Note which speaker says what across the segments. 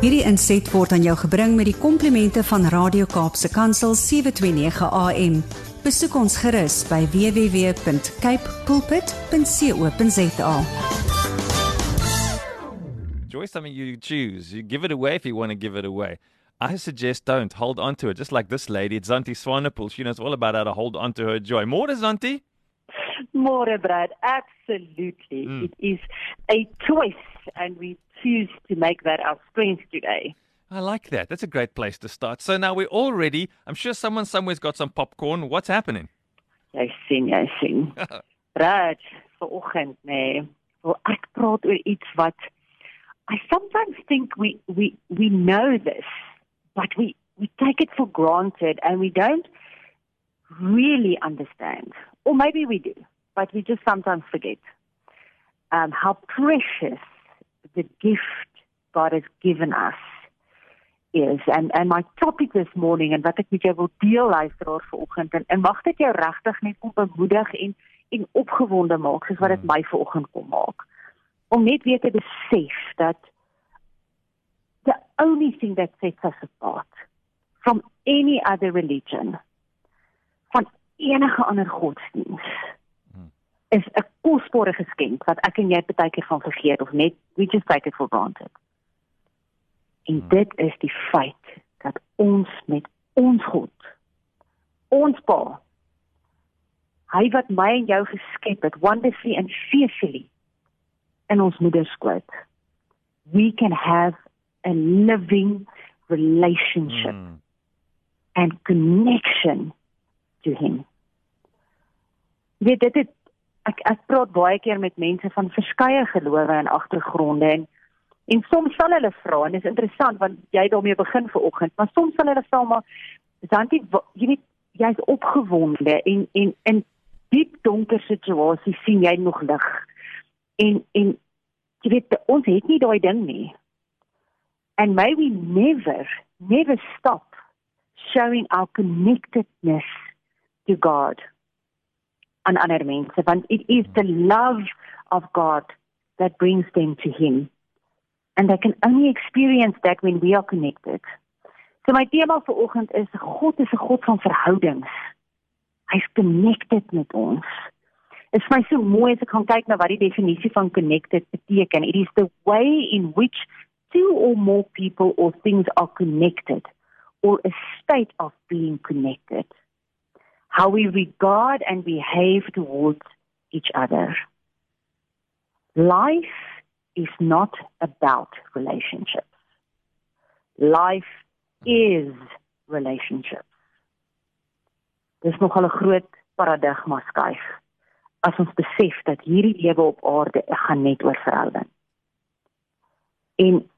Speaker 1: Hierdie inset word aan jou gebring met die komplimente van Radio Kaapse Kansel 729 AM. Besoek ons gerus by www.cape pulpit.co.za.
Speaker 2: Joy something you choose. You give it away if you want to give it away. I suggest don't. Hold on to it. Just like this lady, it's Zanti Swanepoel. She knows all about how to hold on to her joy. More to Zanti?
Speaker 3: More, Brad. Absolutely.
Speaker 2: Mm.
Speaker 3: It is a choice, and we choose to make that our strength today.
Speaker 2: I like that. That's a great place to start. So now we're all ready. I'm sure someone somewhere's got some popcorn. What's happening?
Speaker 3: Jy sien, jy sien. Brad, vanoggend nê, nee, wil ek praat oor iets wat I sometimes think we we we know this, but we we take it for granted and we don't really understand. Or maybe we do, but we just sometimes forget um, how precious the gift God has given us is. And and my topic this morning and wat ek met jou wil deel luisteraar vanoggend en, en mag dit jou regtig net kom bemoedig en en opgewonde maak soos wat dit my vanoggend kom maak. Om net weer te besef dat the only thing that sets us apart from any other religion van enige ander godsdiens is 'n kosbare geskenk wat ek en jy baie keer van vergeet of net we just take it for granted. En dit is die feit dat ons met ons God, ons Pa, hy wat my en jou geskep het wonderfully and fearfully in ons moeder skoot, we can have a living relationship
Speaker 2: Mm.
Speaker 3: and connection to him. Jy weet dit het, ek ek praat baie keer met mense van verskeie gelowe en agtergronde en en soms sal hulle vra en dit is interessant want jy daarmee begin vanoggend, maar soms sal hulle vra maar Santi, jy weet jy's opgewonde en en in diep donker situasies sien jy nog lig. En en jy weet ons het nie daai ding nie. And may we never never stop showing our connectedness to God and ander mense want it is the love of God that brings them to him. And they can only experience that when we are connected. So my tema vir oggend is God is 'n God van verhoudings. Hy's connected met ons. Dit is my so mooi as ek gaan kyk na wat die definisie van connected beteken. It is the way in which two or more people or things are connected or a state of being connected how we regard and behave towards each other. Life is not about relationships. Life is relationships. Dis nogal 'n groot paradigma skuif as ons besef dat hierdie lewe op aarde gaan net oor verhouding. En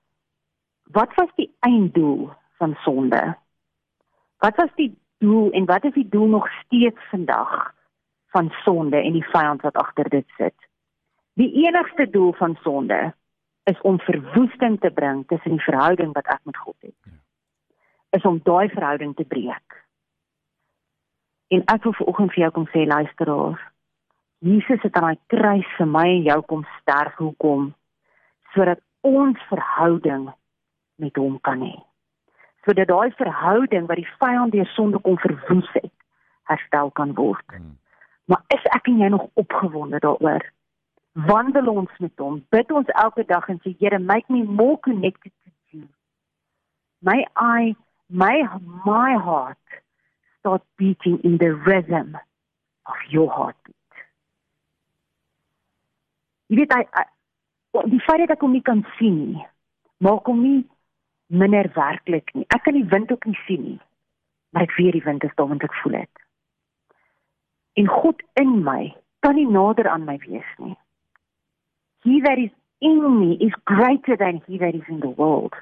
Speaker 3: wat was die einddoel van sonde? Wat was die doel en wat is die doel nog steeds vandag van sonde en die vyand wat agter dit sit? Die enigste doel van sonde is om verwoesting te bring tussen die verhouding wat ek met God het. Is om daai verhouding te breek. En ek wil vanoggend vir jou kom sê luisteraar, Jesus het aan daai kruis vir my en jou kom sterf hoekom? Sodat ons verhouding met hom kan hê sodat daai verhouding wat die vyand deur sonde kom verwoes het, herstel kan word.
Speaker 2: Mm.
Speaker 3: Maar is ek en jy nog opgewonde daaroor? Wandel ons met hom, bid ons elke dag en sê Here, make me more connected to you. May I may my heart start beating in the rhythm of your heartbeat. Jy weet hy, hy die feit dat ek hom nie kan sien nie, maak hom nie minder werklik nie. Ek kan die wind ook nie sien nie. Maar ek weet die wind is daar want ek voel dit. En God in my kan nie nader aan my wees nie. He that is in me is greater than he that is in the world.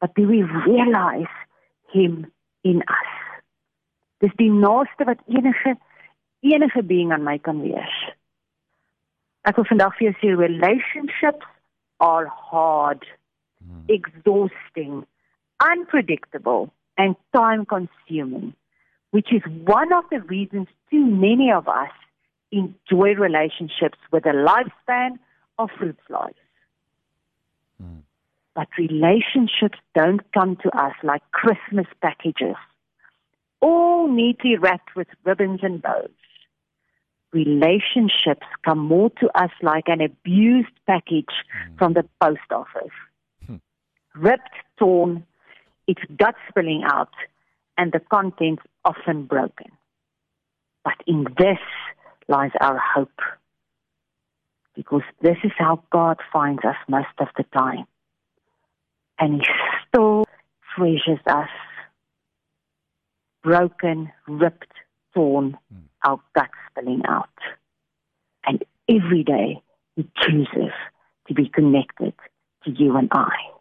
Speaker 3: But do we realize him in us? Dis die naaste wat enige enige being aan my kan wees. Ek wil vandag vir jou sê relationships are hard exhausting, unpredictable, and time consuming, which is one of the reasons too many of us enjoy relationships with a lifespan of fruits lives. Hmm. but relationships don't come to us like Christmas packages, all neatly wrapped with ribbons and bows. Relationships come more to us like an abused package hmm. from the post office. Ripped, torn, its guts spilling out, and the contents often broken. But in this lies our hope. Because this is how God finds us most of the time. And He still treasures us. Broken, ripped, torn, hmm. our guts spilling out. And every day He chooses to be connected to you and I.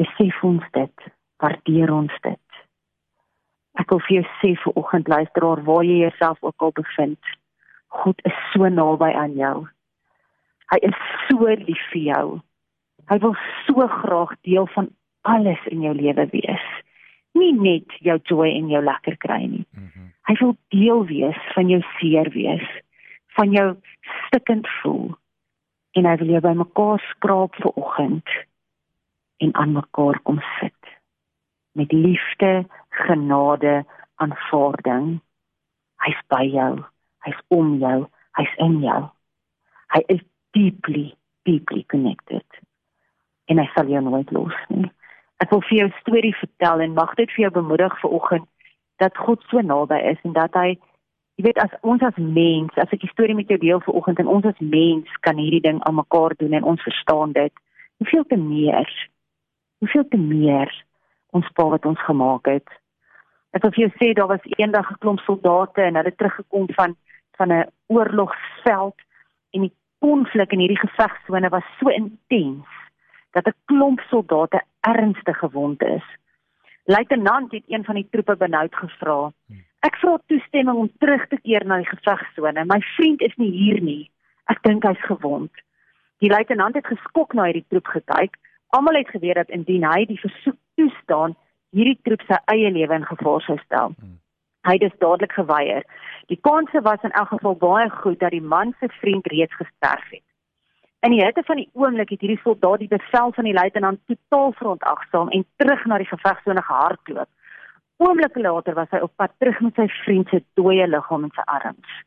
Speaker 3: Besef ons dit, waardeer ons dit. Ek wil vir jou sê vir oggend luisteraar waar jy jouself ook al bevind. God is so naby aan jou. Hy is so lief vir jou. Hy wil so graag deel van alles in jou lewe wees. Nie net jou joy en jou lekker kry nie. Mm -hmm. Hy wil deel wees van jou seer wees, van jou stikkend voel. En hy wil jou bymekaar skraap vir oggend en aan mekaar kom sit met liefde, genade, aanvaarding. Hy's by jou. Hy's om jou. Hy's in jou. Hy is deeply, deeply connected. En hy sal jou nooit los nie. Ek wil vir jou 'n storie vertel en mag dit vir jou bemoedig vir oggend dat God so naby is en dat hy jy weet as ons as mens, as ek die storie met jou deel vir oggend en ons as mens kan hierdie ding aan mekaar doen en ons verstaan dit, hoeveel te meer. Hoeveel te meer ons pa wat ons gemaak het. Ek wil vir jou sê daar was eendag 'n klomp soldate en hulle teruggekom van van 'n oorlogsveld en die konflik in hierdie gevegsone was so intens dat 'n klomp soldate ernstig gewond is. Luitenant het een van die troepe benoud gevra. Ek vra toestemming om terug te keer na die gevegsone. My vriend is nie hier nie. Ek dink hy's gewond. Die luitenant het geskok na hierdie troep gekyk. Almal het geweet dat indien hy die versoek toestaan, hierdie troep sy eie lewe in gevaar sou stel. Hmm. Hy het dus dadelik geweier. Die kanse was in elk geval baie goed dat die man se vriend reeds gesterf het. In die hitte van die oomblik het hierdie soldaat die bevel van die luitenant totaal verontagsaam en terug na die gevegsone gehardloop. Oomblikke later was hy op pad terug met sy vriend se dooie liggaam in sy arms.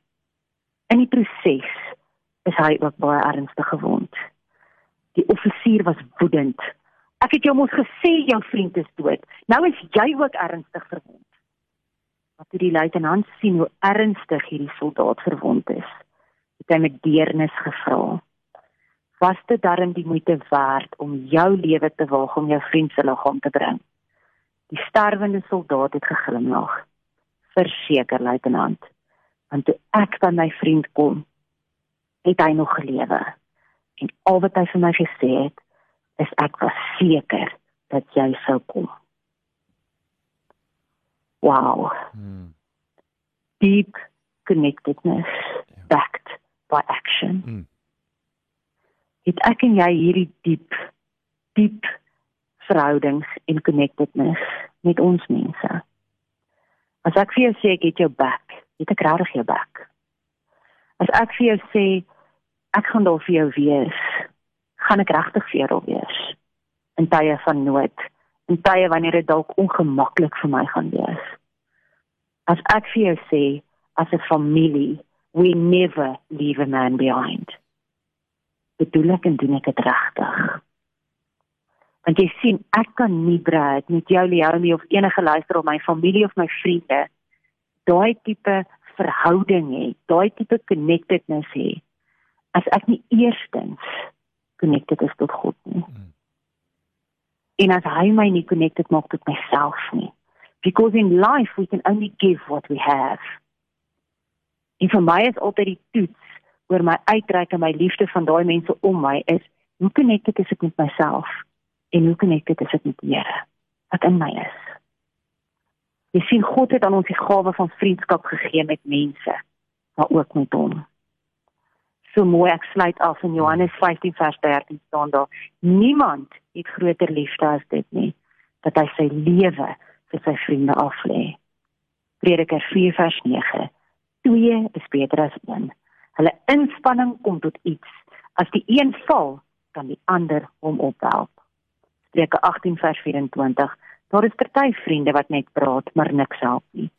Speaker 3: In die proses is hy ook baie ernstig gewond. Die offisier was woedend. Ek het jou mos gesê jou vriend is dood. Nou is jy ook ernstig verwond. Maar toe die luitenant sien hoe ernstig hierdie soldaat verwond is, het hy met deernis gevra: "Was dit darm die moeite werd om jou lewe te waag om jou vriend se liggaam te bring?" Die sterwende soldaat het geglimlag. "Verseker, luitenant, want toe ek by my vriend kom, het hy nog gelewe." En al wat hy vir my gesê het, is ek was seker dat jy sou kom. Wow. Hmm. Deep connectedness ja. backed by action. Hmm. Het ek en jy hierdie diep diep verhoudings en connectedness met ons mense. As ek vir jou sê ek het jou back, het ek regtig jou back. As ek vir jou sê ek gaan daar vir jou wees, gaan ek regtig vir jou wees in tye van nood, in tye wanneer dit dalk ongemaklik vir my gaan wees. As ek vir jou sê as 'n familie, we never leave a man behind. Bedoel ek en doen ek dit regtig? Want jy sien, ek kan nie braai met jou Leonie of enige luister op my familie of my vriende daai tipe verhouding hê, daai tipe connectedness hê as ek nie eerstens connected is tot God nie. Mm. En as hy my nie connected maak tot myself nie. Because in life we can only give what we have. En vir my is altyd die toets oor my uitreik en my liefde van daai mense om my is hoe connected is ek met myself en hoe connected is ek met die Here wat in my is. Jy sien God het aan ons die gawe van vriendskap gegee met mense, maar ook met hom so mooi ek sluit af in Johannes 15 vers 13 staan daar niemand het groter liefde as dit nie dat hy sy lewe vir sy vriende aflê Prediker 4 vers 9 twee is beter as een hulle inspanning kom tot iets as die een val kan die ander hom ophelp. Spreuke 18 vers 24. Daar is party vriende wat net praat, maar niks help nie.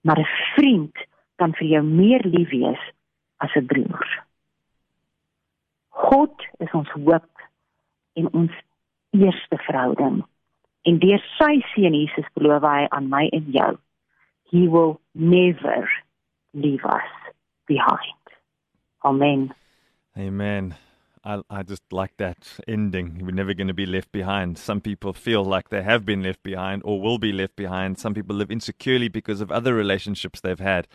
Speaker 3: Maar 'n vriend kan vir jou meer lief wees as 'n broer. God is ons hoop en ons eerste verhouding. En deur sy seun Jesus beloof hy aan my en jou, he will never leave us behind. Amen.
Speaker 2: Amen. I, I just like that ending. We're never going to be left behind. Some people feel like they have been left behind or will be left behind. Some people live insecurely because of other relationships they've had.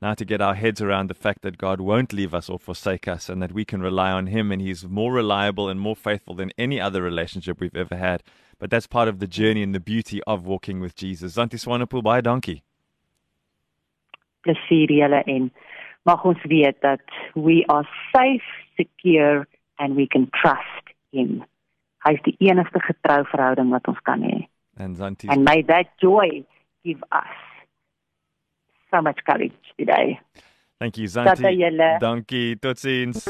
Speaker 2: Now, to get our heads around the fact that God won't leave us or forsake us and that we can rely on Him and He's more reliable and more faithful than any other relationship we've ever had. But that's part of the journey and the beauty of walking with Jesus. Zanti Swanepoel, by a donkey.
Speaker 3: Plesier julle en mag ons weet dat we are safe, secure and we can trust him. Hy is die enigste getrou verhouding wat ons kan hê.
Speaker 2: And Zanti
Speaker 3: And may that joy give us so much courage today.
Speaker 2: Thank you, Zanti. Dankie. Totsiens.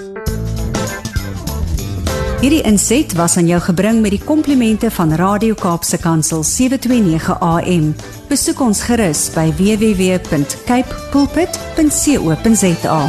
Speaker 1: Hierdie inset was aan jou gebring met die komplimente van Radio Kaapse Kansel 729 AM. Besoek ons gerus by www.cape pulpit.co.za.